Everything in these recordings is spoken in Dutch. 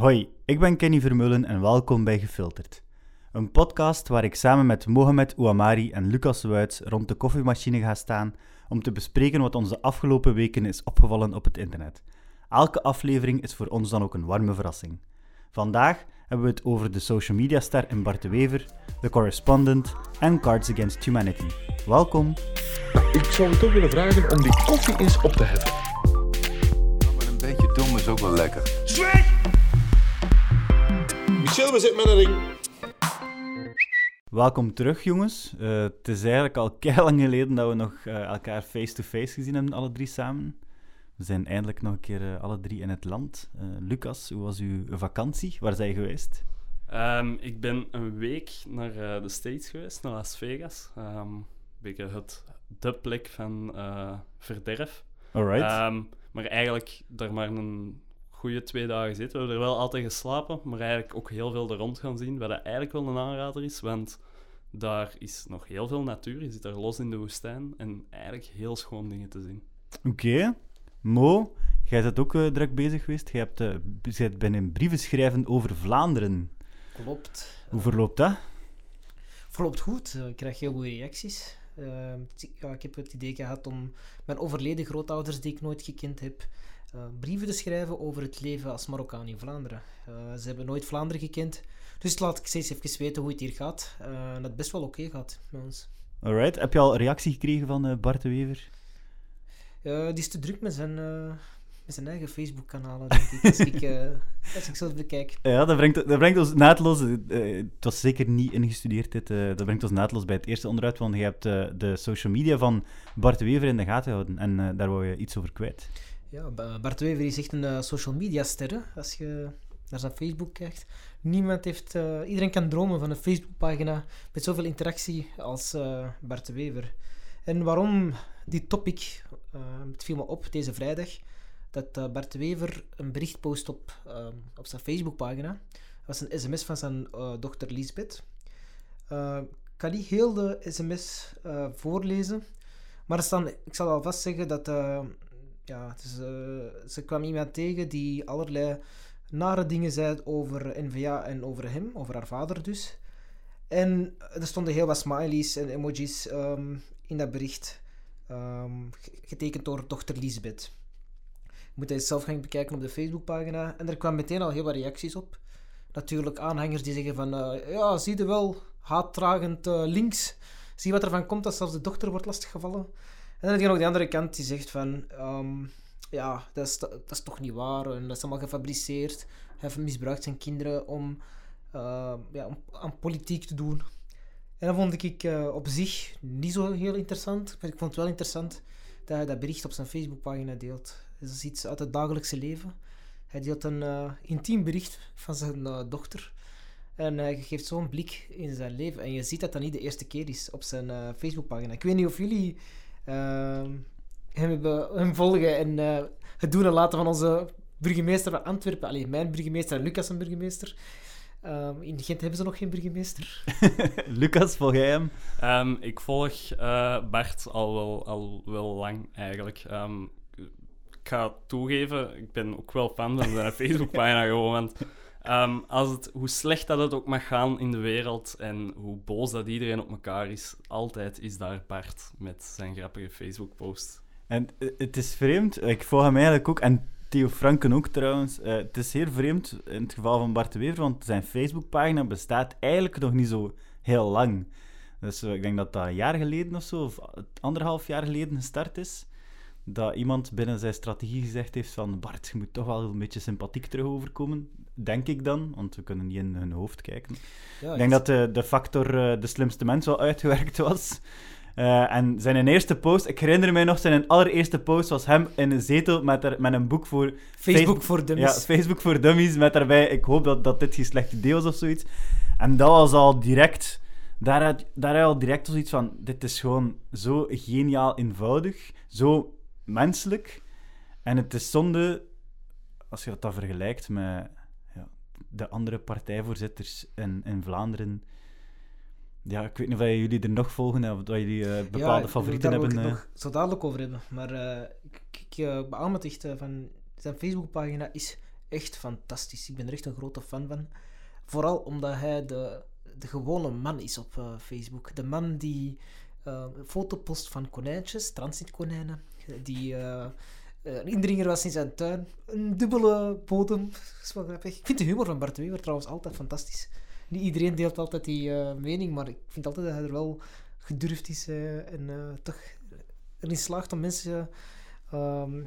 Hoi, ik ben Kenny Vermeulen en welkom bij Gefilterd. Een podcast waar ik samen met Mohamed Ouamari en Lucas Wuits rond de koffiemachine ga staan om te bespreken wat ons de afgelopen weken is opgevallen op het internet. Elke aflevering is voor ons dan ook een warme verrassing. Vandaag hebben we het over de social media ster in Bart de Wever, The Correspondent en Cards Against Humanity. Welkom. Ik zou je toch willen vragen om die koffie eens op te heffen. Maar een beetje dom is ook wel lekker. Michel, we zitten met een ring. Welkom terug, jongens. Eh, het is eigenlijk al lang geleden dat we nog eh, elkaar face-to-face gezien hebben, alle drie samen. We zijn eindelijk nog een keer eh, alle drie in het land. Eh, Lucas, hoe was uw vakantie? Waar zijn je geweest? Ehm, ik ben een week naar eh, de States geweest, naar Las Vegas. Ehm een beetje het, de plek van eh, verderf. Alright. Ehm, maar eigenlijk daar maar een goede twee dagen zitten. We hebben er wel altijd geslapen, maar eigenlijk ook heel veel er rond gaan zien. Wat dat eigenlijk wel een aanrader is, want daar is nog heel veel natuur. Je zit daar los in de woestijn en eigenlijk heel schoon dingen te zien. Oké. Mo, jij bent ook eh, druk bezig geweest. Je hebt, eh, b- bent binnen brieven schrijven over Vlaanderen. Klopt. Hoe verloopt dat? Verloopt goed. Eh, Ik krijg heel goede reacties. Eh, ja, ik heb het idee gehad om mijn overleden grootouders, die ik nooit gekend heb, eh, brieven te schrijven over het leven als Marokkaan in Vlaanderen. Eh, ze hebben nooit Vlaanderen gekend. Dus laat ik steeds even weten hoe het hier gaat. Eh, en dat het best wel oké gaat met ons. Alright. Heb je al reactie gekregen van Bart de Wever? Die is te druk met zijn, met zijn eigen Facebook-kanalen, denk ik. Als ik, eh, als ik zo bekijk. Ja, dat brengt, dat brengt ons naadloos... het was zeker niet ingestudeerd, dit. dat brengt ons naadloos bij het eerste onderwerp, want je hebt de social media van Bart de Wever in de gaten gehouden. En daar wou je iets over kwijt. Ja, Ba- Bart Wever is echt een eh, social media ster. Als je naar zijn Facebook kijkt. Niemand heeft... eh, iedereen kan dromen van een Facebookpagina met zoveel interactie als eh, Bart Wever. En waarom die topic? het viel me op deze vrijdag dat Bart Wever een bericht post op, op zijn Facebookpagina. Dat was een sms van zijn dochter Lisbeth. Ik kan niet heel de sms voorlezen, maar er staan, ik zal alvast zeggen dat ja, eh, ze kwam iemand tegen die allerlei nare dingen zei over NVA en over hem, over haar vader dus. En er stonden heel wat smileys en emojis ehm, in dat bericht, ehm, ge- getekend door dochter Lisbeth. Je moet dat zelf gaan bekijken op de Facebookpagina. En er kwamen meteen al heel wat reacties op. Natuurlijk aanhangers die zeggen van, eh, ja, zie je wel, haatdragend eh, links. Zie wat er van komt als zelfs de dochter wordt lastiggevallen. En dan heb je nog de andere kant die zegt van... ehm, ja, dat is, dat is toch niet waar. En dat is allemaal gefabriceerd. Hij misbruikt zijn kinderen om, eh, ja, om aan politiek te doen. En dat vond ik eh, op zich niet zo heel interessant. Maar ik vond het wel interessant dat hij dat bericht op zijn Facebookpagina deelt. Dat is iets uit het dagelijkse leven. Hij deelt een eh, intiem bericht van zijn eh, dochter. En hij geeft zo'n blik in zijn leven. En je ziet dat dat niet de eerste keer is op zijn Facebookpagina. Ik weet niet of jullie ehm, hem, volgen en eh, het doen en laten van onze burgemeester van Antwerpen. Alleen mijn burgemeester en Lucas een burgemeester. Ehm, in Gent hebben ze nog geen burgemeester. Lucas, volg jij hem? Ehm, ik volg eh, Bart al wel, al wel lang eigenlijk. Ehm, ik ga toegeven, ik ben ook wel fan van zijn Facebookpagina gewoon. Want ehm, als het, hoe slecht dat het ook mag gaan in de wereld en hoe boos dat iedereen op elkaar is, altijd is daar Bart met zijn grappige Facebook-post. En eh, het is vreemd, ik volg hem eigenlijk ook, en Theo Franken ook trouwens. Eh, het is zeer vreemd in het geval van Bart de Wever, want zijn Facebookpagina bestaat eigenlijk nog niet zo heel lang. Dus eh, ik denk dat dat een jaar geleden of zo, of anderhalf jaar geleden gestart is. Dat iemand binnen zijn strategie gezegd heeft van Bart, je moet toch wel een beetje sympathiek terug overkomen. Denk ik dan, want we kunnen niet in hun hoofd kijken. Ja, Ik denk dat de, de factor eh, de slimste mens wel uitgewerkt was. Eh, en zijn eerste post, ik herinner mij nog, zijn allereerste post was hem in een zetel met, er, met een boek voor... Facebook voor dummies. Ja, Facebook voor dummies, met daarbij, ik hoop dat, dat dit geen slecht idee was of zoiets. En dat was al direct, daar had, daar had je al direct zoiets van, dit is gewoon zo geniaal eenvoudig, zo menselijk. En het is zonde, als je dat dan vergelijkt met ja, de andere partijvoorzitters in, in Vlaanderen. Ja, ik weet niet of jullie er nog volgen of dat jullie eh, bepaalde favorieten hebben. ik eh. het nog zo dadelijk over hebben. Maar eh, ik, ik eh, beaam het echt eh, van... Zijn Facebookpagina is echt fantastisch. Ik ben er echt een grote fan van. Vooral omdat hij de, de gewone man is op eh, Facebook. De man die eh, een foto post van konijntjes, transitkonijnen, die eh, eh, een indringer was in zijn tuin. Een dubbele bodem. Dat is wel grappig. Ik vind de humor van Bart Wever trouwens altijd fantastisch. Niet iedereen deelt altijd die eh, mening, maar ik vind altijd dat hij er wel gedurfd is en eh, toch erin slaagt om mensen ehm,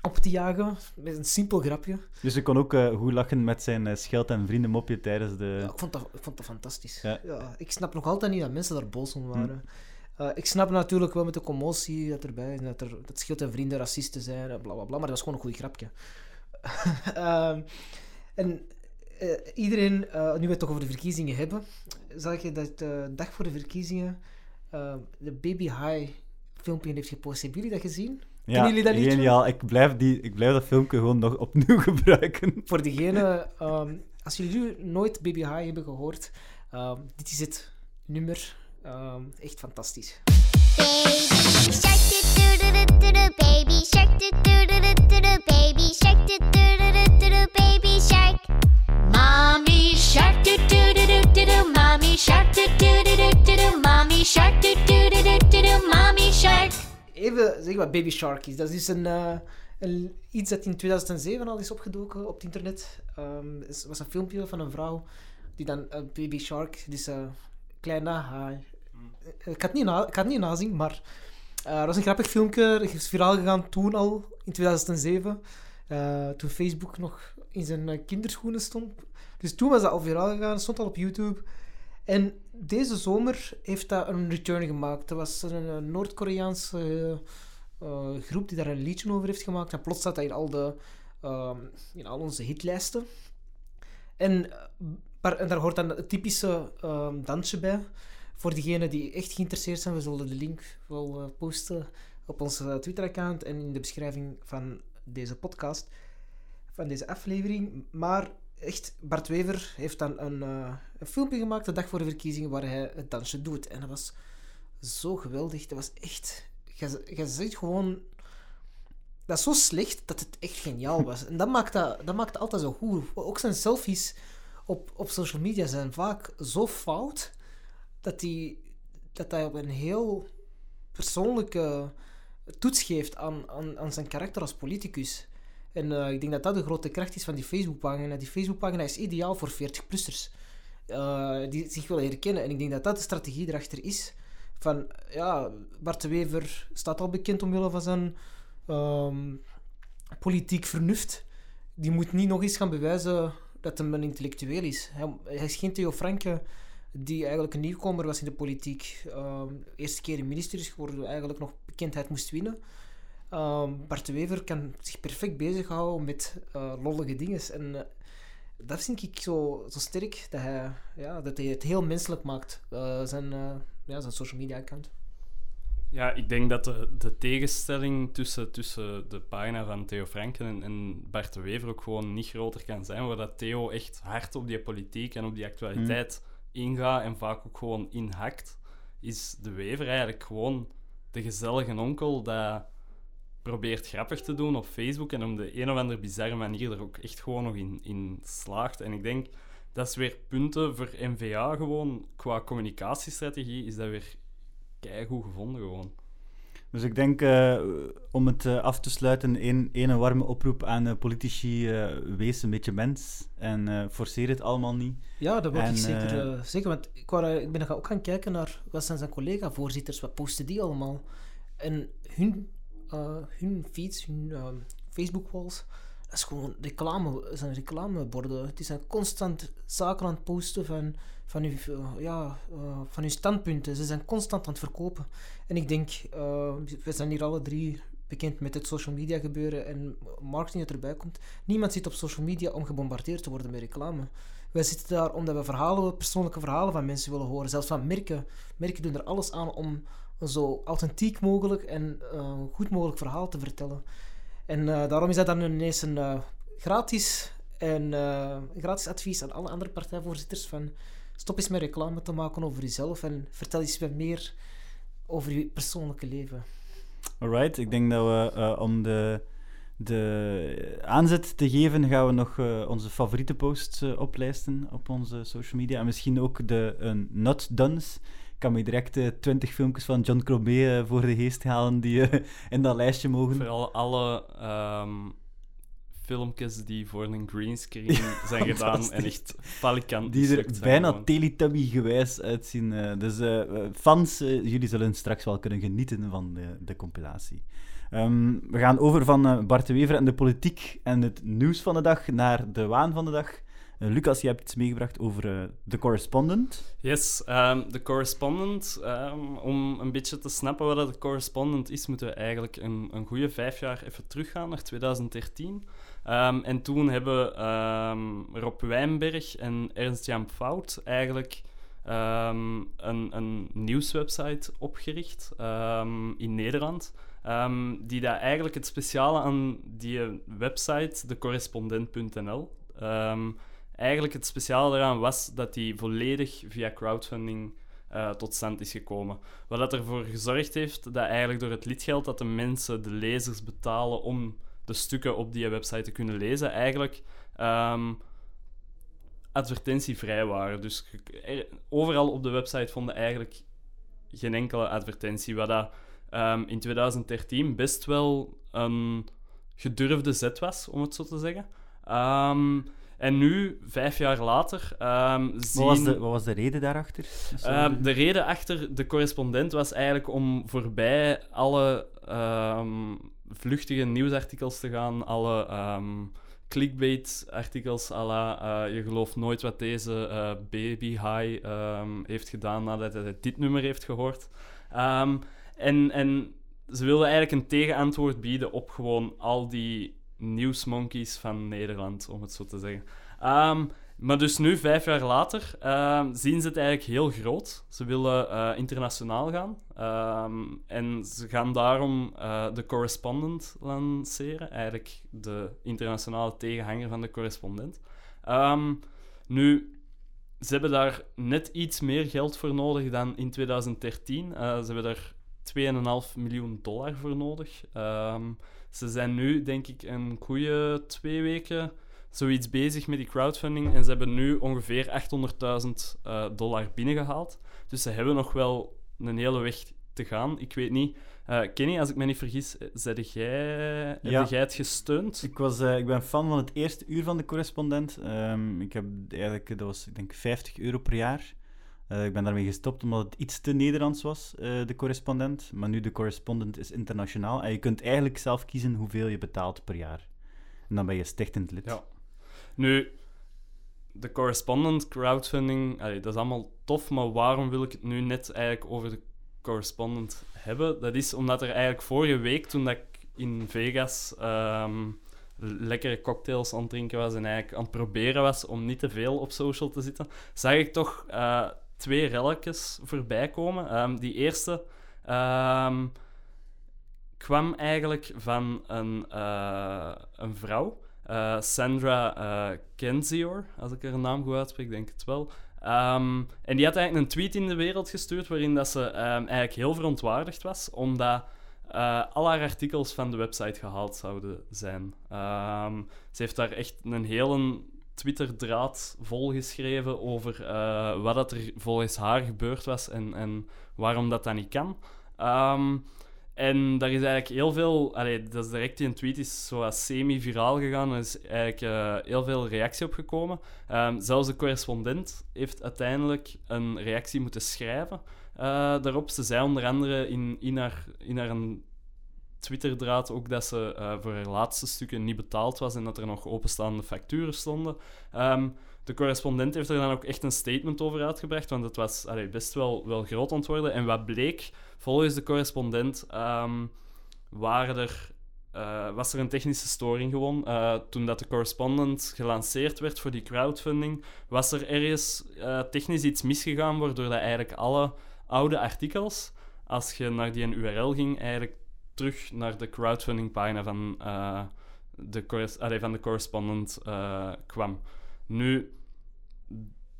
op te jagen met een simpel grapje. Dus je kon ook goed lachen met zijn scheld- en vriendenmopje tijdens de... Ja, ik, vond dat, ik vond dat fantastisch. Ja. Ja. ik snap nog altijd niet dat mensen daar boos om waren. Eh, ik snap natuurlijk wel met de commotie dat erbij is, dat, er, dat Schild en vrienden racisten zijn, bla bla bla, maar dat was gewoon een goed grapje. Ehm, en eh, iedereen, eh, nu we het toch over de verkiezingen hebben, zag je dat de dag voor de verkiezingen eh, de Baby High filmpje heeft gepost. Hebben jullie dat gezien? Kennen jullie dat geniaal. Ik blijf, die, ik blijf dat filmpje gewoon nog opnieuw gebruiken. Voor degene, ehm, als jullie nu nooit Baby High hebben gehoord, ehm, dit is het nummer. Ehm, echt fantastisch. Baby shark doo baby shark doo baby shark doo baby shark Mommy shark doo doo doo doo doo mommy shark doo doo doo doo doo mommy shark doo doo doo doo doo mommy shark Even zeggen wat Baby Shark is. Dat is een, eh, een- iets dat in 2007 al is opgedoken op het internet. Ehm, Het was een filmpje van een vrouw die dan eh, Baby Shark, dus een kleine haai. Eh, Ik had niet, na, ik had niet nazien, maar eh dat was een grappig filmpje. Het is viraal gegaan toen al, in 2007. eh, toen Facebook nog in zijn kinderschoenen stond. Dus toen was dat al viraal gegaan, stond al op YouTube. En deze zomer heeft dat een return gemaakt. Dat was een, Noord-Koreaanse groep die daar een liedje over heeft gemaakt. En plots staat dat in al, de, ehm, in al onze hitlijsten. En, en daar hoort dan het typische ehm, dansje bij. Voor diegenen die echt geïnteresseerd zijn, we zullen de link wel eh, posten op ons eh, Twitter-account en in de beschrijving van deze podcast, van deze aflevering. Maar echt, Bart Wever heeft dan een, eh, een filmpje gemaakt de dag voor de verkiezingen waar hij het dansje doet. En dat was zo geweldig. Dat was echt... Je, ziet gewoon... Dat is zo slecht dat het echt geniaal was. En dat maakt dat, dat maakt altijd zo goed. Ook zijn selfies op, op social media zijn vaak zo fout dat hij dat hij op een heel persoonlijke toets geeft aan, aan, aan zijn karakter als politicus. En eh, ik denk dat dat de grote kracht is van die Facebookpagina. Die Facebookpagina is ideaal voor 40-plussers. eh, die zich willen herkennen. En ik denk dat dat de strategie erachter is. Van, ja, Bart de Wever staat al bekend omwille van zijn ehm, politiek vernuft. Die moet niet nog eens gaan bewijzen dat hij een intellectueel is. Hij, hij is geen Theo Franke die eigenlijk een nieuwkomer was in de politiek. Ehm eerste keer minister is geworden, eigenlijk nog bekendheid moest winnen. Ehm Bart de Wever kan zich perfect bezighouden met eh, lollige dingen. En eh, dat vind ik zo, zo sterk, dat hij, ja, dat hij het heel menselijk maakt, eh, zijn, eh, ja, zijn social media account. Ja, ik denk dat de, de tegenstelling tussen, tussen de pagina van Theo Franken en, en Bart de Wever ook gewoon niet groter kan zijn. Waar dat Theo echt hard op die politiek en op die actualiteit ingaat en vaak ook gewoon inhakt, is de Wever eigenlijk gewoon de gezellige onkel dat probeert grappig te doen op Facebook en op de een of andere bizarre manier er ook echt gewoon nog in, in slaagt. En ik denk, dat is weer punten voor NVA gewoon, qua communicatiestrategie is dat weer keigoed gevonden gewoon. Dus ik denk, eh, om het eh, af te sluiten, één één warme oproep aan eh, politici. wees een beetje mens en forceer het allemaal niet. Ja, dat wil En, ik zeker zeggen. Want ik, wou, ik ben ook gaan kijken naar wat zijn zijn collega-voorzitters, wat posten die allemaal. En hun, hun feeds, hun eh, Facebook-walls, dat is gewoon reclame, zijn reclameborden. Het zijn constant zaken aan het posten van, van, uw, eh, ja, eh, van uw standpunten. Ze zijn constant aan het verkopen. En ik denk, eh, we zijn hier alle drie bekend met het social media gebeuren en marketing dat erbij komt. Niemand zit op social media om gebombardeerd te worden met reclame. Wij zitten daar omdat we verhalen, persoonlijke verhalen van mensen willen horen. Zelfs van merken. Merken doen er alles aan om zo authentiek mogelijk en goed mogelijk verhaal te vertellen. En daarom is dat dan ineens een gratis, en, gratis advies aan alle andere partijvoorzitters van stop eens met reclame te maken over jezelf en vertel eens wat meer over je persoonlijke leven. Alright, ik denk dat we eh, om de, de aanzet te geven, gaan we nog eh, onze favoriete posts eh, oplijsten op onze social media. En misschien ook de uh, Not Done's. Ik kan me direct 20 filmpjes van John Crobet eh, voor de geest halen die in dat lijstje mogen. Vooral alle ehm, filmpjes die voor een greenscreen zijn gedaan en echt falikant Die er bijna gewoon. Teletubby-gewijs uitzien. eh. dus eh, eh, fans, jullie zullen straks wel kunnen genieten van de, de compilatie. Ehm, we gaan over van Bart de Wever en de politiek en het nieuws van de dag naar de waan van de dag. Eh, Lucas, je hebt iets meegebracht over eh, The Correspondent. Yes, ehm, de correspondent. ehm, om een beetje te snappen wat de correspondent is, moeten we eigenlijk een, een goede vijf jaar even teruggaan naar 2013. Ehm, en toen hebben Rob Wijnberg en Ernst-Jan Fout eigenlijk een, een nieuwswebsite opgericht in Nederland. die daar eigenlijk het speciale aan die website, decorrespondent.nl, ehm, eigenlijk het speciale eraan was dat die volledig via crowdfunding eh, tot stand is gekomen. Wat dat ervoor gezorgd heeft dat eigenlijk door het lidgeld dat de mensen, de lezers, betalen om de stukken op die website te kunnen lezen, eigenlijk ehm, advertentievrij waren. Dus er- overal op de website vonden eigenlijk geen enkele advertentie. Wat dat ehm, in 2013 best wel een gedurfde zet was, om het zo te zeggen. Ehm, en nu, vijf jaar later, ehm zien... Wat was, de, wat was de reden daarachter? Ehm, de reden achter de correspondent was eigenlijk om voorbij alle ehm, vluchtige nieuwsartikels te gaan, alle ehm, clickbait-artikels à la eh, je gelooft nooit wat deze eh, baby high ehm, heeft gedaan nadat hij dit nummer heeft gehoord. Ehm, en, en ze wilden eigenlijk een tegenantwoord bieden op gewoon al die nieuwsmonkeys van Nederland, om het zo te zeggen. Ehm, maar dus nu, vijf jaar later, ehm, zien ze het eigenlijk heel groot. Ze willen eh, internationaal gaan. Ehm, en ze gaan daarom eh, de Correspondent lanceren. Eigenlijk de internationale tegenhanger van de Correspondent. Nu, ze hebben daar net iets meer geld voor nodig dan in 2013. Eh, ze hebben daar 2,5 miljoen dollar voor nodig. Ze zijn nu, denk ik, een goede twee weken zoiets bezig met die crowdfunding. En ze hebben nu ongeveer 800.000 eh, dollar binnengehaald. Dus ze hebben nog wel een hele weg te gaan. Ik weet niet. eh, Kenny, als ik me niet vergis, eh, zeg jij, Ja. heb jij het gesteund? Ik, was, ik ben fan van het eerste uur van de correspondent. Ehm, ik heb eigenlijk, dat was ik denk 50 euro per jaar. Eh, ik ben daarmee gestopt omdat het iets te Nederlands was, eh, de correspondent. Maar nu de correspondent is internationaal. En je kunt eigenlijk zelf kiezen hoeveel je betaalt per jaar. En dan ben je stichtend lid. Ja. Nu, de correspondent crowdfunding, dat is allemaal tof, maar waarom wil ik het nu net eigenlijk over de correspondent hebben? Dat is omdat er eigenlijk vorige week, toen dat ik in Vegas ehm, lekkere cocktails aan het drinken was en eigenlijk aan het proberen was om niet te veel op social te zitten, zag ik toch eh, twee relletjes voorbij komen. Ehm, die eerste ehm, kwam eigenlijk van een, eh, een vrouw. Eh, Sandra eh Kenzior, als ik haar naam goed uitspreek, denk het wel. Ehm, en die had eigenlijk een tweet in de wereld gestuurd waarin dat ze eigenlijk heel verontwaardigd was, omdat al haar artikels van de website gehaald zouden zijn. Ze heeft daar echt een hele Twitter-draad volgeschreven over eh, wat dat er volgens haar gebeurd was en, en waarom dat, dat niet kan. Ehm, en daar is eigenlijk heel veel... Dat is direct in tweet is zo wat semi-viraal gegaan. Er is eigenlijk eh, heel veel reactie op gekomen. Ehm, zelfs de correspondent heeft uiteindelijk een reactie moeten schrijven eh, daarop. Ze zei onder andere in, in, haar, in haar een Twitter-draad ook dat ze eh, voor haar laatste stukken niet betaald was en dat er nog openstaande facturen stonden. Ehm, de correspondent heeft er dan ook echt een statement over uitgebracht, want het was best wel, wel groot aan het worden. En wat bleek, volgens de correspondent, ehm, waren er, eh, was er een technische storing gewoon. Eh, toen dat de correspondent gelanceerd werd voor die crowdfunding, was er ergens technisch iets misgegaan, waardoor dat eigenlijk alle oude artikels, als je naar die URL ging, eigenlijk terug naar de crowdfunding-pagina van, eh, de van de correspondent eh, kwam. Nu,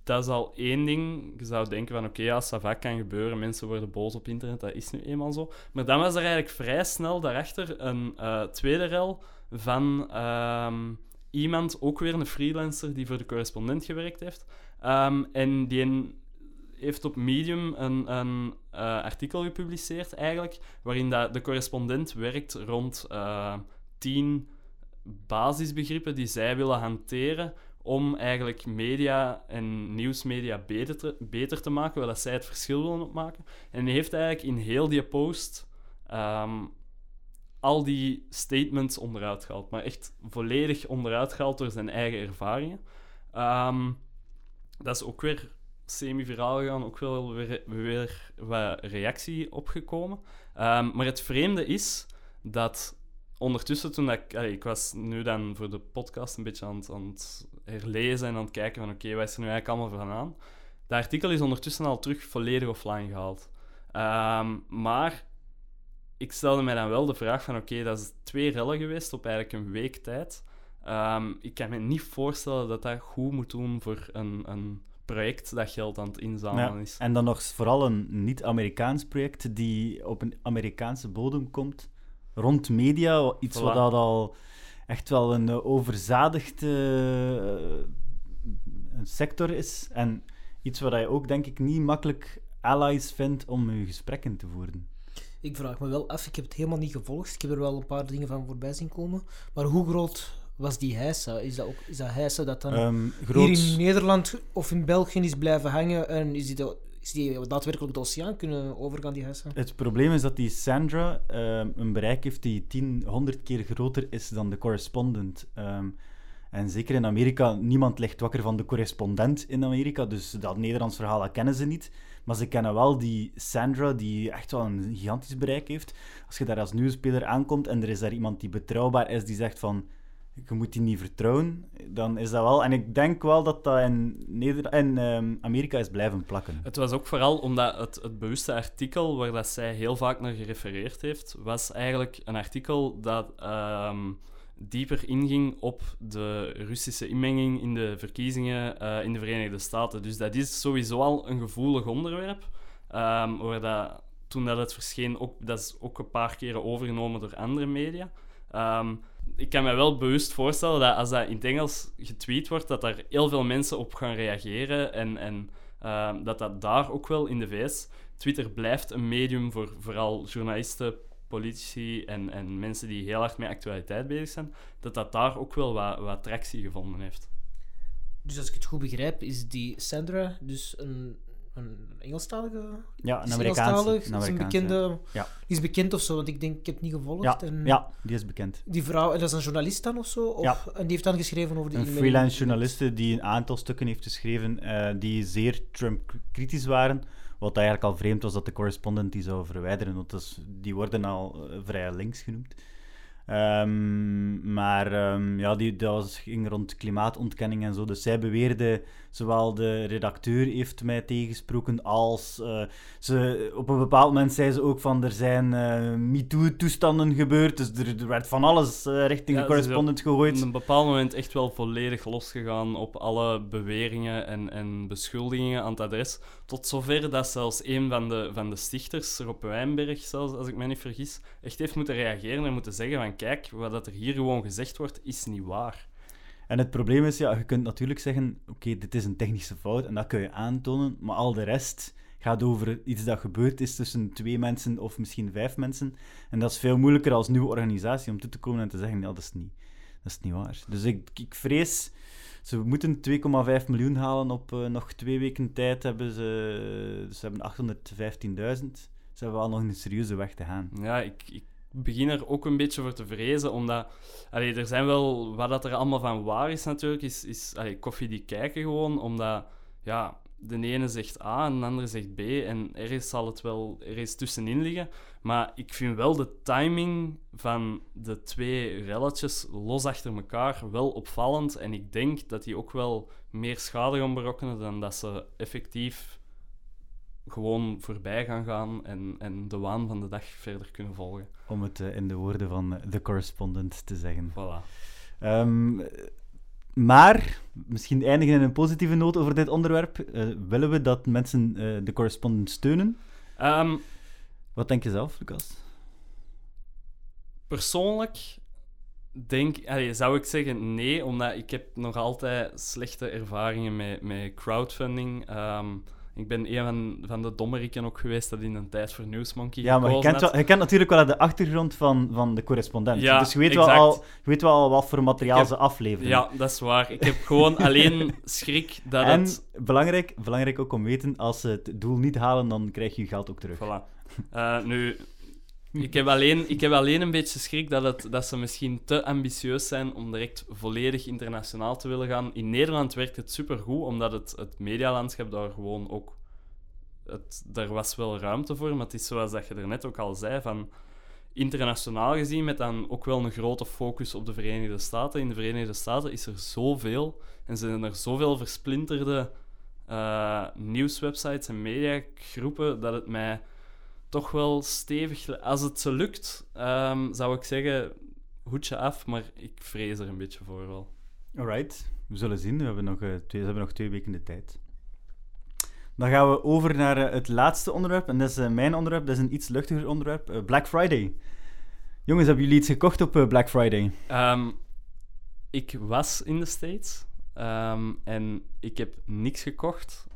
dat is al één ding. Je zou denken van, oké, ja, ça va, kan gebeuren. Mensen worden boos op internet, dat is nu eenmaal zo. Maar dan was er eigenlijk vrij snel daarachter een eh, tweede rel van ehm, iemand, ook weer een freelancer, die voor de correspondent gewerkt heeft. Ehm, en die heeft op Medium een, een eh, artikel gepubliceerd, eigenlijk, waarin dat de correspondent werkt rond eh, tien basisbegrippen die zij willen hanteren om eigenlijk media en nieuwsmedia beter te, beter te maken, waar dat zij het verschil willen opmaken. En hij heeft eigenlijk in heel die post ehm, al die statements onderuit gehaald, maar echt volledig onderuit gehaald door zijn eigen ervaringen. Ehm, dat is ook weer semi-viraal gegaan, ook wel weer, weer wat reactie opgekomen. Ehm, maar het vreemde is dat ondertussen, toen ik, ik was nu dan voor de podcast een beetje aan het, aan het herlezen en aan het kijken van oké, wat is er nu eigenlijk allemaal van aan? Dat artikel is ondertussen al terug volledig offline gehaald. Ehm, maar ik stelde mij dan wel de vraag van oké, dat is twee rellen geweest op eigenlijk een week tijd. Ehm, ik kan me niet voorstellen dat dat goed moet doen voor een, een project dat geld aan het inzamelen Ja, is. En dan nog vooral een niet-Amerikaans project die op een Amerikaanse bodem komt. Rond media, iets Voilà. wat dat al echt wel een eh, overzadigd eh, een sector is. En iets waar je ook, denk ik, niet makkelijk allies vindt om je gesprekken te voeren. Ik vraag me wel af, ik heb het helemaal niet gevolgd. Ik heb er wel een paar dingen van voorbij zien komen. Maar hoe groot was die heisa? Is dat, ook, is dat heisa dat dan Ehm, groot... hier in Nederland of in België is blijven hangen en is die, is die daadwerkelijk de oceaan kunnen overgaan, die heisa? Het probleem is dat die Sandra ehm, een bereik heeft die 10, 100 keer groter is dan de correspondent. Ehm, en zeker in Amerika, niemand ligt wakker van de correspondent in Amerika, dus dat Nederlands verhaal dat kennen ze niet. Maar ze kennen wel die Sandra, die echt wel een gigantisch bereik heeft. Als je daar als nieuwspeler aankomt en er is daar iemand die betrouwbaar is, die zegt van, je moet die niet vertrouwen, dan is dat wel... En ik denk wel dat dat in, Neder in ehm, Amerika is blijven plakken. Het was ook vooral omdat het, het bewuste artikel waar dat zij heel vaak naar gerefereerd heeft, was eigenlijk een artikel dat ehm, dieper inging op de Russische inmenging in de verkiezingen eh, in de Verenigde Staten. Dus dat is sowieso al een gevoelig onderwerp, ehm, waar dat, toen dat het verscheen, ook, dat is ook een paar keren overgenomen door andere media. Ik kan me wel bewust voorstellen dat als dat in het Engels getweet wordt, dat daar heel veel mensen op gaan reageren en, en ehm, dat dat daar ook wel in de VS... Twitter blijft een medium voor vooral journalisten, politici en, en mensen die heel hard met actualiteit bezig zijn, dat dat daar ook wel wat, wat tractie gevonden heeft. Dus als ik het goed begrijp, is die Sandra dus een, een Engelstalige? Ja, een Amerikaanse. Een Is een Amerikaanse, bekende... Ja. Die is bekend of zo, want ik denk, ik heb het niet gevolgd. Ja, en ja, die is bekend. Die vrouw, en dat is een journalist dan of zo? Of, Ja. En die heeft dan geschreven over die Een freelance journaliste die een aantal stukken heeft geschreven eh, die zeer Trump-kritisch waren. Wat eigenlijk al vreemd was dat de correspondent die zou verwijderen, want die worden al eh, vrij links genoemd. Ehm, maar ehm, ja, die, dat was, ging rond klimaatontkenning en zo. Dus zij beweerde, zowel de redacteur heeft mij tegensproken, als eh, ze, op een bepaald moment zei ze ook van er zijn eh MeToo-toestanden gebeurd. Dus er, er werd van alles eh, richting Ja, de correspondent op gegooid. een bepaald moment echt wel volledig losgegaan op alle beweringen en, en beschuldigingen aan het adres. Tot zover dat zelfs een van de, van de stichters, Rob Wijnberg, zelfs, als ik me niet vergis, echt heeft moeten reageren en moeten zeggen van kijk, wat dat er hier gewoon gezegd wordt, is niet waar. En het probleem is, ja, je kunt natuurlijk zeggen, oké, dit is een technische fout en dat kun je aantonen, maar al de rest gaat over iets dat gebeurd is tussen twee mensen of misschien vijf mensen. En dat is veel moeilijker als nieuwe organisatie om toe te komen en te zeggen, ja, dat is niet, dat is niet waar. Dus ik, ik vrees, ze moeten 2,5 miljoen halen op eh, nog twee weken tijd, hebben ze, ze hebben 815.000. Ze hebben wel nog een serieuze weg te gaan. Ja, ik, ik begin er ook een beetje voor te vrezen, omdat... Allee, er zijn wel... Wat dat er allemaal van waar is natuurlijk, is, is allee, koffie die kijken gewoon, omdat... Ja, de ene zegt A en de andere zegt B en ergens zal het wel ergens tussenin liggen. Maar ik vind wel de timing van de twee relletjes los achter elkaar wel opvallend. En ik denk dat die ook wel meer schade gaan berokkenen dan dat ze effectief gewoon voorbij gaan gaan en, en de waan van de dag verder kunnen volgen. Om het eh, in de woorden van The Correspondent te zeggen. Voilà. Ehm, maar, misschien eindigen in een positieve noot over dit onderwerp. Eh, willen we dat mensen eh, de correspondent steunen? Ehm, Wat denk je zelf, Lucas? persoonlijk denk, allee, zou ik zeggen nee, omdat ik heb nog altijd slechte ervaringen met, met crowdfunding. Ehm, ik ben een van, van de dommeriken ook geweest dat in een tijd voor Newsmonkey Ja, maar je kent, wel, je kent natuurlijk wel de achtergrond van, van de correspondent. Ja, dus je weet, wel al, je weet wel al wat voor materiaal heb- ze afleveren. Ja, dat is waar. Ik heb gewoon alleen schrik dat en het... belangrijk, belangrijk ook om weten, als ze het doel niet halen, dan krijg je je geld ook terug. Voilà. Eh, nu, ik heb, alleen, ik heb alleen een beetje schrik dat, het, dat ze misschien te ambitieus zijn om direct volledig internationaal te willen gaan. In Nederland werkt het supergoed, omdat het, het medialandschap daar gewoon ook... Het, daar was wel ruimte voor, maar het is zoals dat je er net ook al zei, van internationaal gezien, met dan ook wel een grote focus op de Verenigde Staten. In de Verenigde Staten is er zoveel en zijn er zoveel versplinterde eh, nieuwswebsites en mediagroepen dat het mij toch wel stevig... Als het ze lukt, ehm, zou ik zeggen, hoedje af, maar ik vrees er een beetje voor wel. Alright, we zullen zien. We hebben nog, eh, twee, we hebben nog twee weken de tijd. Dan gaan we over naar eh, het laatste onderwerp. En dat is eh, mijn onderwerp. Dat is een iets luchtiger onderwerp. Black Friday. Jongens, hebben jullie iets gekocht op Black Friday? Ehm, ik was in de States ehm, en ik heb niks gekocht.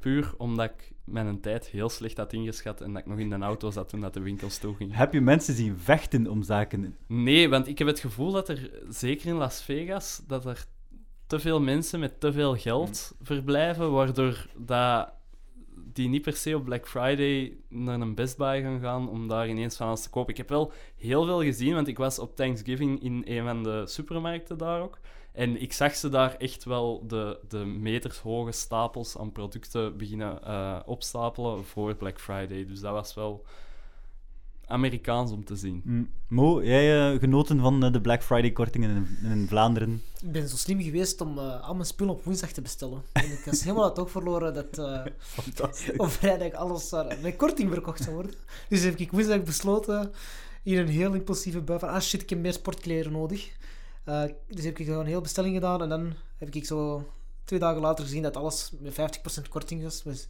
puur omdat ik mijn tijd heel slecht had ingeschat en dat ik nog in de auto zat toen dat de winkels toegingen. Heb je mensen zien vechten om zaken? Nee, want ik heb het gevoel dat er, zeker in Las Vegas, dat er te veel mensen met te veel geld verblijven, waardoor dat die niet per se op Black Friday naar een Best Buy gaan gaan om daar ineens van alles te kopen. Ik heb wel heel veel gezien, want ik was op Thanksgiving in een van de supermarkten daar ook. En ik zag ze daar echt wel de, de metershoge stapels aan producten beginnen eh, opstapelen voor Black Friday. Dus dat was wel Amerikaans om te zien. Mm. Mo, jij eh, genoten van eh, de Black Friday kortingen in, in Vlaanderen? Ik ben zo slim geweest om eh, al mijn spullen op woensdag te bestellen. En ik was helemaal het oog verloren dat eh, Fantastisch. op vrijdag alles met korting verkocht zou worden. Dus heb ik woensdag besloten, in een heel impulsieve bui van, ah shit, ik heb meer sportkleren nodig. Eh, dus heb ik gewoon een heel bestelling gedaan en dan heb ik zo twee dagen later gezien dat alles met 50% korting was. Dus,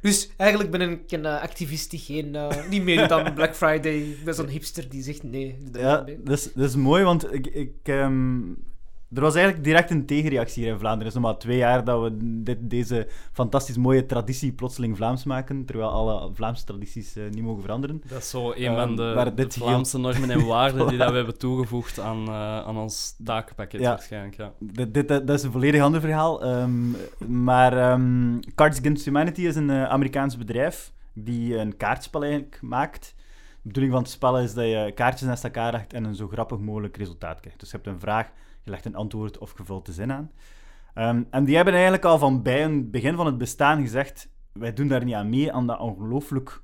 dus eigenlijk ben ik een eh, activist die geen, eh, niet meedoet aan Black Friday. Ik ben zo'n hipster die zegt nee. Ja, dat is, dat is mooi, want ik, ik, ehm, er was eigenlijk direct een tegenreactie hier in Vlaanderen. Het is nog maar twee jaar dat we dit, deze fantastisch mooie traditie plotseling Vlaams maken, terwijl alle Vlaamse tradities eh, niet mogen veranderen. Dat is zo een Ehm, van de, maar de Vlaamse normen en waarden die dat we hebben toegevoegd aan, eh, aan ons takenpakket Ja. waarschijnlijk. Ja. Dit, dit, dat is een volledig ander verhaal. ehm, maar ehm, Cards Against Humanity is een eh, Amerikaans bedrijf die een kaartspel eigenlijk maakt. De bedoeling van het spel is dat je kaartjes naast elkaar legt en een zo grappig mogelijk resultaat krijgt. Dus je hebt een vraag, legt een antwoord of je vult de zin aan. Ehm, en die hebben eigenlijk al van bij het begin van het bestaan gezegd: wij doen daar niet aan mee, aan dat ongelooflijk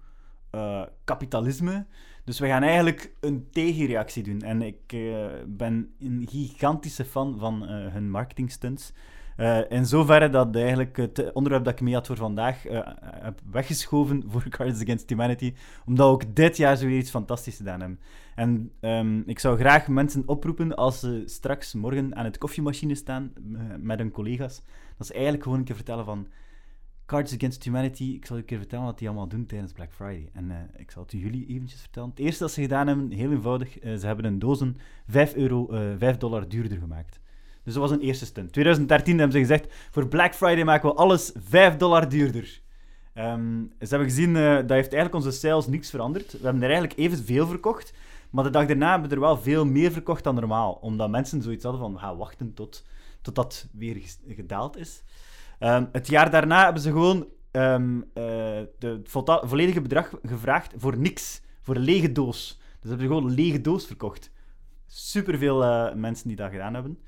eh, kapitalisme. Dus we gaan eigenlijk een tegenreactie doen. En ik eh, ben een gigantische fan van eh, hun marketingstunts. Eh in zoverre dat eigenlijk het onderwerp dat ik mee had voor vandaag eh, heb weggeschoven voor Cards Against Humanity, omdat ook dit jaar zo weer iets fantastisch gedaan hebben. En ehm, ik zou graag mensen oproepen als ze straks morgen aan het koffiemachine staan eh, met hun collega's, dat ze eigenlijk gewoon een keer vertellen van Cards Against Humanity, ik zal je een keer vertellen wat die allemaal doen tijdens Black Friday. En ik zal het jullie eventjes vertellen. Het eerste dat ze gedaan hebben, heel eenvoudig, ze hebben een dozen 5, euro, eh 5 dollar duurder gemaakt. Dus dat was een eerste stunt. 2013 hebben ze gezegd, voor Black Friday maken we alles 5 dollar duurder. Ehm, ze hebben gezien, eh, dat heeft eigenlijk onze sales niks veranderd. We hebben er eigenlijk evenveel verkocht, maar de dag daarna hebben we er wel veel meer verkocht dan normaal. Omdat mensen zoiets hadden van, we wachten tot, tot dat weer gedaald is. Ehm, het jaar daarna hebben ze gewoon ehm, eh, het volledige bedrag gevraagd voor niks. Voor een lege doos. Dus hebben ze gewoon een lege doos verkocht. Superveel eh mensen die dat gedaan hebben.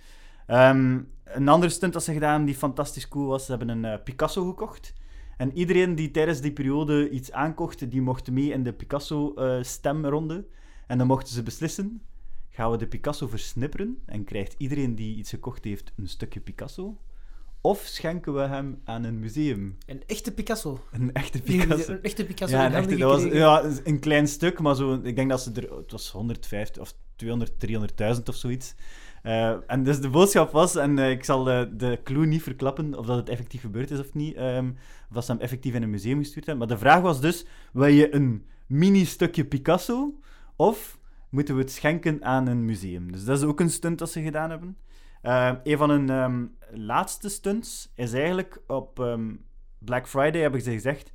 Ehm, een andere stunt dat ze gedaan hebben die fantastisch cool was, ze hebben een eh, Picasso gekocht. En iedereen die tijdens die periode iets aankocht, die mocht mee in de Picasso-stemronde. en dan mochten ze beslissen, gaan we de Picasso versnipperen en krijgt iedereen die iets gekocht heeft een stukje Picasso? Of schenken we hem aan een museum? Een echte Picasso. Een echte Picasso. Een echte Picasso Ja, een, echte, handen dat was, ja, een klein stuk, maar zo, ik denk dat ze er... Het was 150 of 200, 300.000 of zoiets. Eh, en dus de boodschap was, en eh, ik zal eh, de clue niet verklappen of dat het effectief gebeurd is of niet, ehm, of dat ze hem effectief in een museum gestuurd hebben. Maar de vraag was dus, wil je een mini-stukje Picasso of moeten we het schenken aan een museum? Dus dat is ook een stunt dat ze gedaan hebben. Een van hun ehm, laatste stunts is eigenlijk op ehm, Black Friday hebben ze gezegd.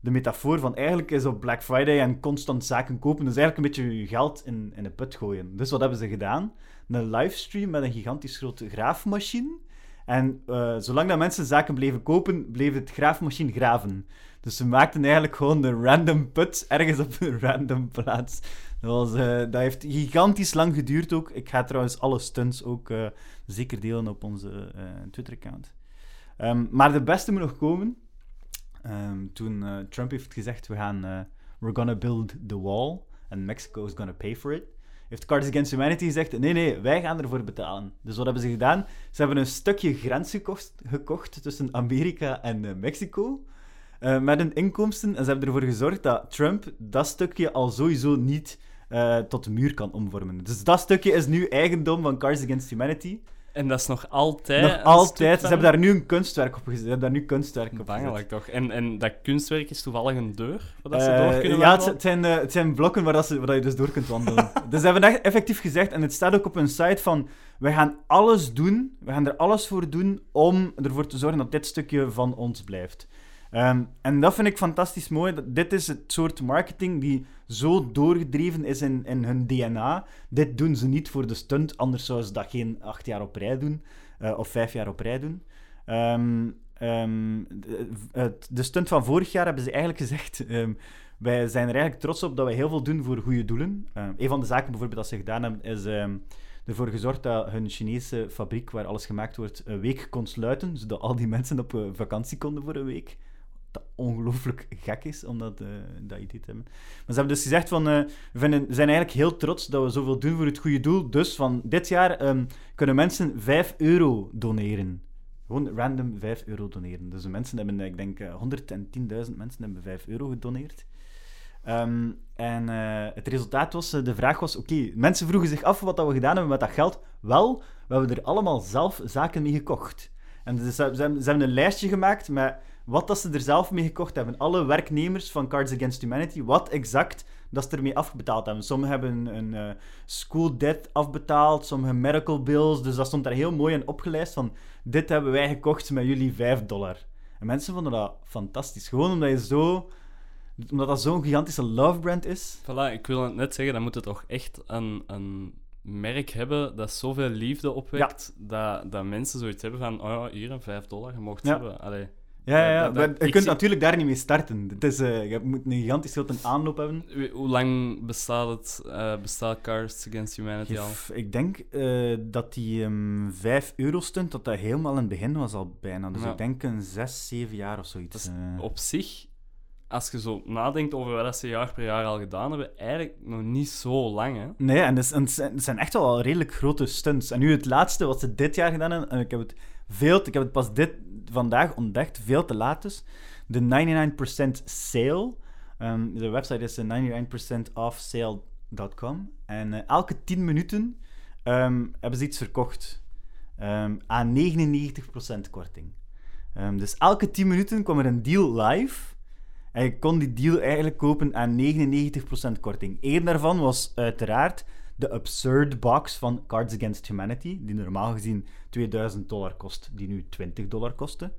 De metafoor van eigenlijk is op Black Friday en constant zaken kopen. Dus eigenlijk een beetje je geld in, in de put gooien. Dus wat hebben ze gedaan? Een livestream met een gigantisch grote graafmachine. En eh, zolang dat mensen zaken bleven kopen, bleef het graafmachine graven. Dus ze maakten eigenlijk gewoon een random put ergens op een random plaats. Dat, was, eh, dat heeft gigantisch lang geduurd ook. Ik ga trouwens alle stunts ook eh, zeker delen op onze Twitter-account. Ehm, maar de beste moet nog komen. Ehm, toen Trump heeft gezegd, we gaan... we're gonna build the wall. And Mexico is gonna pay for it. Heeft Cards Against Humanity gezegd, nee, nee, wij gaan ervoor betalen. Dus wat hebben ze gedaan? Ze hebben een stukje grens gekocht, tussen Amerika en eh, Mexico. eh, met hun inkomsten. En ze hebben ervoor gezorgd dat Trump dat stukje al sowieso niet eh, tot de muur kan omvormen. Dus dat stukje is nu eigendom van Cards Against Humanity. En dat is nog altijd... Nog altijd. Ze hebben daar nu een kunstwerk op gezet. Ze hebben daar nu kunstwerk op Bangelijk toch? En, en dat kunstwerk is toevallig een deur, waar dat ze Eh, door kunnen ja, het, zijn, eh, het zijn blokken waar, dat ze, waar dat je dus door kunt wandelen. dus ze hebben echt effectief gezegd, en het staat ook op hun site van, wij gaan alles doen, we gaan er alles voor doen om ervoor te zorgen dat dit stukje van ons blijft. Ehm, en dat vind ik fantastisch mooi. Dit is het soort marketing die zo doorgedreven is in, in hun DNA. Dit doen ze niet voor de stunt, anders zouden ze dat geen acht jaar op rij doen, eh, of vijf jaar op rij doen. Ehm, ehm, de, stunt van vorig jaar hebben ze eigenlijk gezegd. wij zijn er eigenlijk trots op dat wij heel veel doen voor goede doelen. Een van de zaken bijvoorbeeld dat ze gedaan hebben, is ervoor gezorgd dat hun Chinese fabriek, waar alles gemaakt wordt, een week kon sluiten, zodat al die mensen op eh, vakantie konden voor een week. Dat ongelooflijk gek is om dat, eh, dat idee te hebben. Maar ze hebben dus gezegd van, eh, we zijn eigenlijk heel trots dat we zoveel doen voor het goede doel. Dus van dit jaar ehm, kunnen mensen 5 euro doneren. Gewoon random 5 euro doneren. Dus mensen hebben, eh, ik denk, eh, 110.000 mensen hebben 5 euro gedoneerd. Ehm, en eh, het resultaat was, eh, de vraag was, oké, mensen vroegen zich af wat dat we gedaan hebben met dat geld. Wel, we hebben er allemaal zelf zaken mee gekocht. En ze hebben, ze hebben een lijstje gemaakt met wat dat ze er zelf mee gekocht hebben. Alle werknemers van Cards Against Humanity, wat exact dat ze ermee afbetaald hebben. Sommigen hebben een eh, school debt afbetaald, sommigen medical bills. Dus dat stond daar heel mooi in opgelijst van dit hebben wij gekocht met jullie 5 dollar. En mensen vonden dat fantastisch. Gewoon omdat je zo... Omdat dat zo'n gigantische love brand is. Voilà, ik wil het net zeggen, dan moet het toch echt een, een merk hebben dat zoveel liefde opwekt, dat, dat mensen zoiets hebben van, oh ja, hier een 5 dollar, je mocht Ja. hebben. Allee. Ja, ja, ja. dat- dat- maar je kunt zie- natuurlijk daar niet mee starten. Het is, eh, je moet een gigantisch grote aanloop hebben. Hoe lang bestaat het, eh, bestaat Cards Against Humanity al? Ik denk eh, dat die ehm 5 euro stunt, dat dat helemaal in het begin was al bijna. Dus Ja. ik denk een 6, 7 jaar of zoiets. Dat is eh. op zich, als je zo nadenkt over wat ze jaar per jaar al gedaan hebben, eigenlijk nog niet zo lang, hè? Nee, en het, is- en het zijn- echt wel redelijk grote stunts. En nu het laatste wat ze dit jaar gedaan hebben, en ik heb het, veel, ik heb het pas dit, vandaag ontdekt, veel te laat dus. De 99% sale. Ehm, de website is eh, 99%offsale.com. En eh, elke 10 minuten ehm, hebben ze iets verkocht. Ehm, aan 99% korting. Dus elke 10 minuten kwam er een deal live. En je kon die deal eigenlijk kopen aan 99% korting. Eén daarvan was uiteraard de Absurd Box van Cards Against Humanity, die normaal gezien 2000 dollar kost, die nu 20 dollar kostte.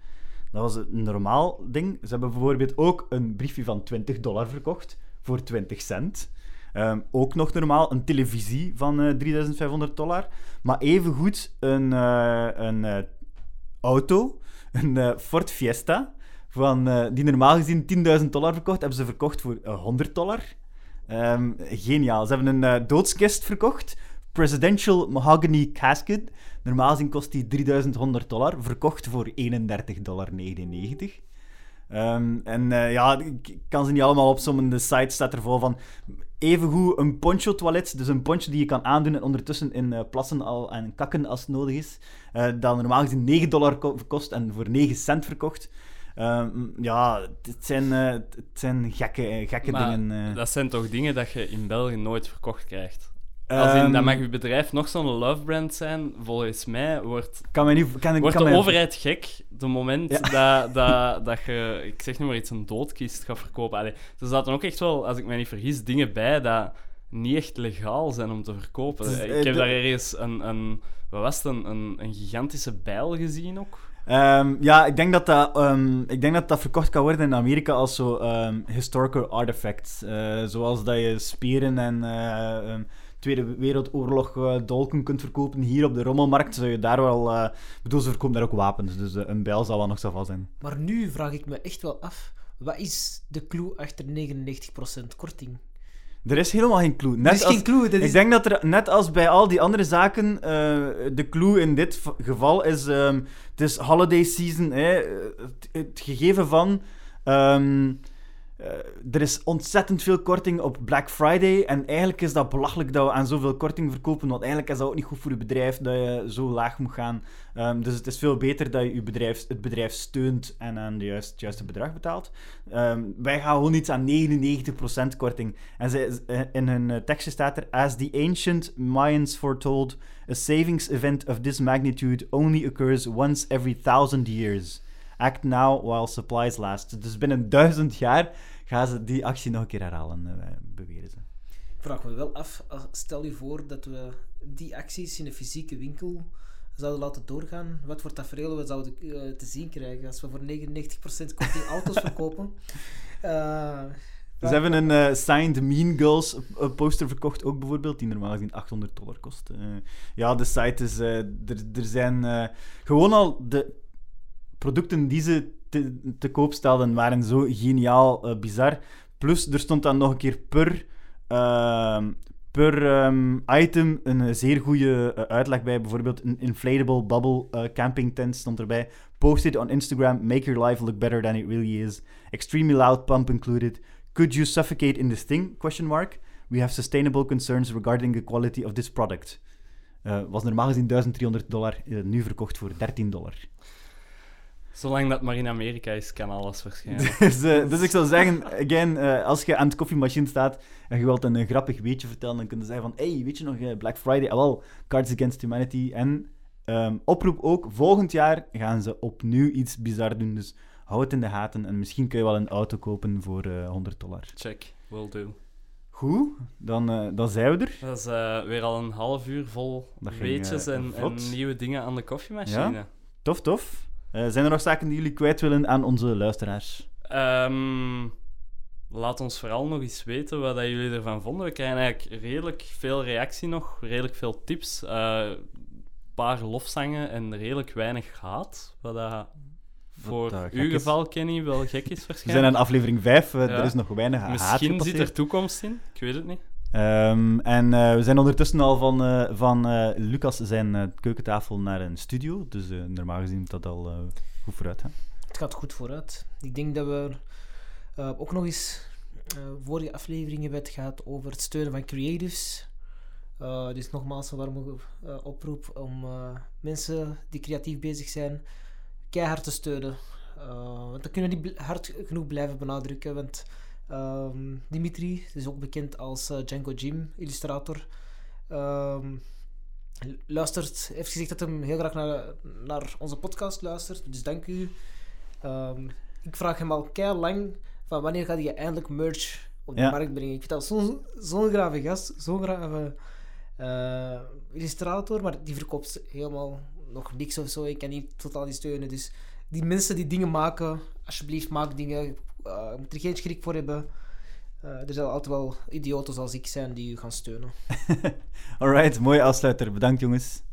Dat was een normaal ding. Ze hebben bijvoorbeeld ook een briefje van 20 dollar verkocht voor 20 cent. Ehm, ook nog normaal een televisie van eh 3500 dollar. Maar evengoed een, eh, een eh, auto, een eh, Ford Fiesta, van, eh, die normaal gezien 10.000 dollar verkocht, hebben ze verkocht voor eh, 100 dollar. Ehm, geniaal. Ze hebben een eh, doodskist verkocht. Presidential Mahogany Casket. Normaal gezien kost die 3100 dollar. Verkocht voor 31,99 dollar. Ehm, en eh, ja, ik kan ze niet allemaal opzommen. De site staat er vol van. Evengoed een poncho-toilet. Dus een poncho die je kan aandoen en ondertussen in eh, plassen al, en kakken als het nodig is. Eh, dat normaal gezien 9 dollar ko- kost en voor 9 cent verkocht. Ehm, ja, het zijn, eh, het zijn gekke, gekke Maar dingen. eh. dat zijn toch dingen dat je in België nooit verkocht krijgt? Als in, Ehm, dat mag uw bedrijf nog zo'n love brand zijn. Volgens mij wordt, Kan mij niet... Kan, wordt kan de mij- overheid gek de moment dat, dat, dat je, ik zeg nu maar iets, een doodkist gaat verkopen. Allee, er zaten ook echt wel, als ik mij niet vergis, dingen bij dat niet echt legaal zijn om te verkopen. Ik eh, heb de- daar ergens een, een, wat was het, een, een, een gigantische bijl gezien ook. Ehm, ja, ik denk dat dat, ehm, ik denk dat dat verkocht kan worden in Amerika als zo ehm, historical artifacts. Eh, zoals dat je speren en eh, Tweede Wereldoorlog eh, dolken kunt verkopen. Hier op de rommelmarkt zou je daar wel... ik bedoel, ze verkopen daar ook wapens, dus een bijl zal wel nog zo zijn. Maar nu vraag ik me echt wel af, wat is de clue achter 99% korting? Er is helemaal geen clue. Er Net is als, geen clue, is... Ik denk dat er, net als bij al die andere zaken, eh, de clue in dit geval is... ehm, het is holiday season, hè, het, het gegeven van... ehm, eh, er is ontzettend veel korting op Black Friday. En eigenlijk is dat belachelijk dat we aan zoveel korting verkopen. Want eigenlijk is dat ook niet goed voor je bedrijf dat je zo laag moet gaan. Ehm, dus het is veel beter dat je, je bedrijf, het bedrijf steunt en aan de het juiste bedrag betaalt. Ehm, wij gaan gewoon iets aan 99% korting. En eh, in hun eh, tekstje staat er: As the ancient Mayans foretold, a savings event of this magnitude only occurs once every thousand years. Act now while supplies last. Dus binnen duizend jaar gaan ze die actie nog een keer herhalen, eh, beweren ze. Ik vraag me wel af, stel je voor dat we die acties in de fysieke winkel zouden laten doorgaan. Wat voor tafereel we zouden eh, te zien krijgen als we voor 99% korting auto's verkopen. Eh, Ze hebben een Signed Mean Girls poster verkocht, ook bijvoorbeeld, die normaal gezien 800 dollar kost. Ja, de site is... er, er zijn gewoon al de producten die ze te, koop stelden, waren zo geniaal eh, bizar. Plus, er stond dan nog een keer per, ehm, per ehm, item een zeer goede eh, uitleg bij. Bijvoorbeeld een inflatable bubble eh, camping tent stond erbij. Post it on Instagram, make your life look better than it really is. Extremely loud pump included. Could you suffocate in this thing? Question mark. We have sustainable concerns regarding the quality of this product. Was normaal gezien 1300 dollar, nu verkocht voor 13 dollar. Zolang dat maar in Amerika is, kan alles waarschijnlijk. dus, eh, dus ik zou zeggen, again, eh, als je aan het koffiemachine staat en je wilt een, eh, grappig weetje vertellen, dan kun je zeggen van, hey, weet je nog, Black Friday, ah, wel, Cards Against Humanity. En ehm, oproep ook, volgend jaar gaan ze opnieuw iets bizar doen, dus hou het in de gaten en misschien kun je wel een auto kopen voor eh 100 dollar. Check, will do. Goed, dan, dan zijn we er. Dat is weer al een half uur vol weetjes en, en nieuwe dingen aan de koffiemachine. Tof, tof. Eh, zijn er nog zaken die jullie kwijt willen aan onze luisteraars? Ehm, laat ons vooral nog eens weten wat dat jullie ervan vonden. We krijgen eigenlijk redelijk veel reactie nog, redelijk veel tips. eh, Een paar lofzangen en redelijk weinig haat. Wat dat voor uw is. geval, Kenny, wel gek is We zijn waarschijnlijk. aan aflevering 5, Ja. er is nog weinig haat Misschien zit er toekomst in, ik weet het niet. Ehm, en eh, we zijn ondertussen al van, eh, van eh, Lucas zijn keukentafel naar een studio. Dus normaal gezien moet dat al goed vooruit. Het gaat goed vooruit. Ik denk dat we ook nog eens vorige aflevering hebben gehad over het steunen van creatives. Dus nogmaals een warme oproep om mensen die creatief bezig zijn keihard te steunen. Want dat kunnen we niet hard genoeg blijven benadrukken. Want ehm, Dimitri is ook bekend als eh, Django Jim, illustrator. Ehm, luistert, heeft gezegd dat hij heel graag naar, naar onze podcast luistert. Dus dank u. Ehm, ik vraag hem al kei lang van wanneer gaat hij eindelijk merch op de Ja. markt brengen. Ik vind dat zo'n zo'n grave gast, zo'n grave eh, illustrator, maar die verkoopt helemaal nog niks of zo. Ik kan niet totaal niet steunen. Dus die mensen die dingen maken, alsjeblieft maak dingen. Je moet er geen schrik voor hebben. Eh, er zullen altijd wel idioten zoals ik zijn die u gaan steunen. Alright, mooie afsluiter. Bedankt jongens.